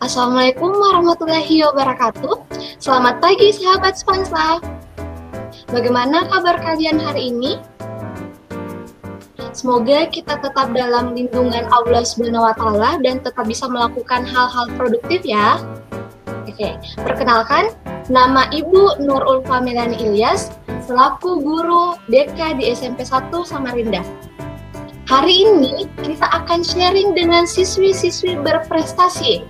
Assalamualaikum warahmatullahi wabarakatuh. Selamat pagi sahabat Spansa. Bagaimana kabar kalian hari ini? Semoga kita tetap dalam lindungan Allah Subhanahu wa taala dan tetap bisa melakukan hal-hal produktif ya. Oke, perkenalkan nama Ibu Nur Ulfa Melani Ilyas selaku guru DK di SMP 1 Samarinda. Hari ini kita akan sharing dengan siswi-siswi berprestasi.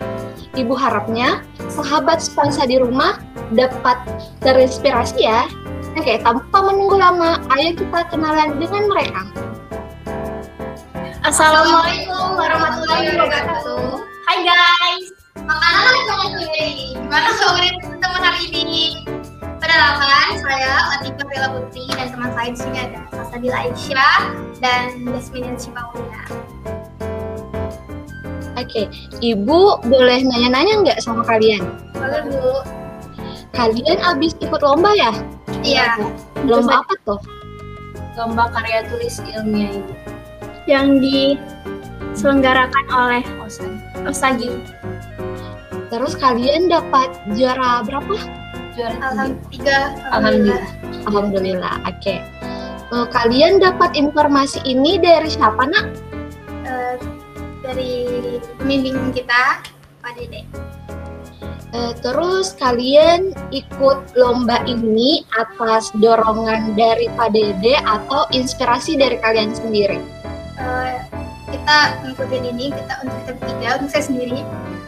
Ibu harapnya sahabat sponsa di rumah dapat terinspirasi ya. Oke, tanpa menunggu lama, ayo kita kenalan dengan mereka. Assalamualaikum warahmatullahi wabarakatuh. Hai guys, makanan. Gimana sore teman-teman hari ini? Perkenalkan, saya Latifah Bella Putri dan teman saya di sini ada Fasadila Aisyah dan Jasmine Cipaulina. Oke, Ibu boleh nanya-nanya nggak sama kalian? Boleh Bu? Kalian abis ikut lomba ya? Iya. Lomba apa tuh? lomba karya tulis ilmiah ibu Yang diselenggarakan oleh Osan Osagi. Terus kalian dapat juara berapa? juara tiga Alhamdulillah. alhamdulillah Alhamdulillah. Oke. Eh, kalian dapat informasi ini dari siapa nak? Eh, dari pembimbing kita, Pak Dede. Eh, terus kalian ikut lomba ini atas dorongan dari Pak Dede atau inspirasi dari kalian sendiri? Kita mengikuti ini kita untuk kita bertiga untuk saya sendiri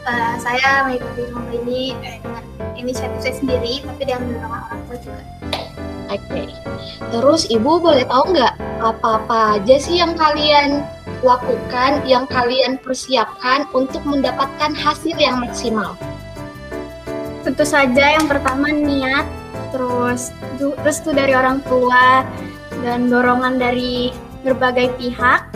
eh, saya mengikuti lomba ini eh, dengan inisiatif saya sendiri tapi dengan dorongan orang tua juga Oke. Terus Ibu boleh tahu nggak apa-apa aja sih yang kalian lakukan, yang kalian persiapkan untuk mendapatkan hasil yang maksimal? tentu saja yang pertama niat terus restu dari orang tua dan dorongan dari berbagai pihak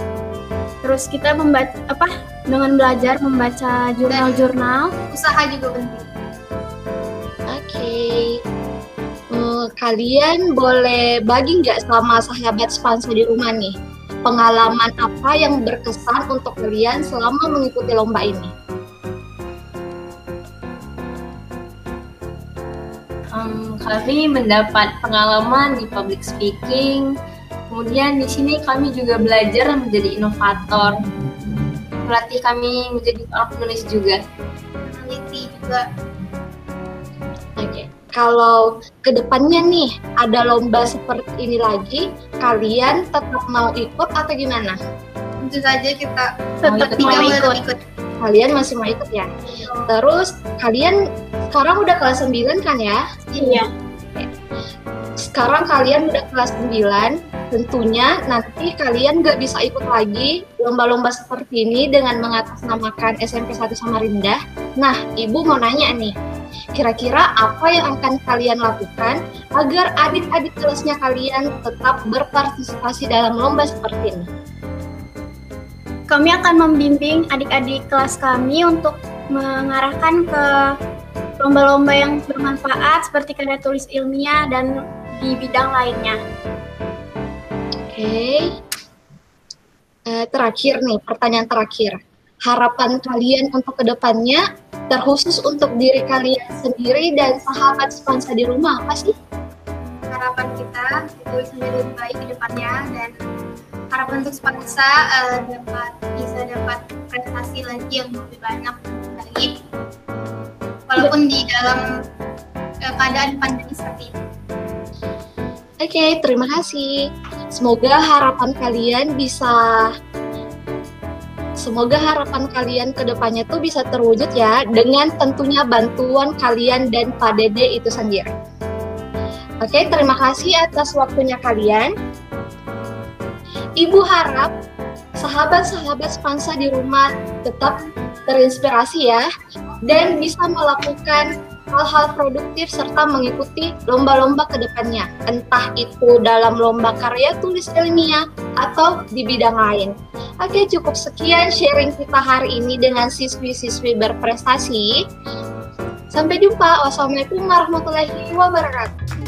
terus kita membaca apa dengan belajar membaca jurnal-jurnal usaha juga penting Oke. Eh, kalian boleh bagi nggak sama sahabat Spansa di rumah nih? Pengalaman apa yang berkesan untuk kalian selama mengikuti lomba ini? Kami mendapat pengalaman di public speaking kemudian di sini kami juga belajar menjadi inovator melatih kami menjadi seorang penulis juga meneliti juga Oke. Kalau ke depannya nih ada lomba seperti ini lagi, kalian tetap mau ikut atau gimana? tentu saja kita tetap mau boleh ikut Kalian masih mau ikut ya? Terus kalian sekarang udah kelas 9 kan ya? iya sekarang kalian udah kelas 9, tentunya nanti kalian nggak bisa ikut lagi lomba-lomba seperti ini dengan mengatasnamakan SMP 1 Samarinda. Nah, Ibu mau nanya nih, kira-kira apa yang akan kalian lakukan agar adik-adik kelasnya kalian tetap berpartisipasi dalam lomba seperti ini? kami akan membimbing adik-adik kelas kami untuk mengarahkan ke lomba-lomba yang bermanfaat seperti karya tulis ilmiah dan di bidang lainnya. Oke. Eh, terakhir nih, pertanyaan terakhir. Harapan kalian untuk ke depannya, terkhusus untuk diri kalian sendiri dan sahabat sponsa di rumah, apa sih? Harapan kita itu bisa jadi lebih baik ke depannya dan harapan untuk Spansa eh, dapat bisa dapat prestasi lagi yang lebih banyak lagi walaupun di dalam eh, keadaan pandemi seperti ini. Oke, terima kasih. Semoga harapan kalian bisa Semoga harapan kalian ke depannya tuh bisa terwujud ya dengan tentunya bantuan kalian dan Pak Dede itu sendiri. Oke, terima kasih atas waktunya kalian. Ibu harap sahabat-sahabat Spansa di rumah tetap terinspirasi ya dan bisa melakukan hal-hal produktif serta mengikuti lomba-lomba ke depannya, entah itu dalam lomba karya tulis ilmiah atau di bidang lain. Oke, cukup sekian sharing kita hari ini dengan siswi-siswi berprestasi. Sampai jumpa. Wassalamualaikum warahmatullahi wabarakatuh.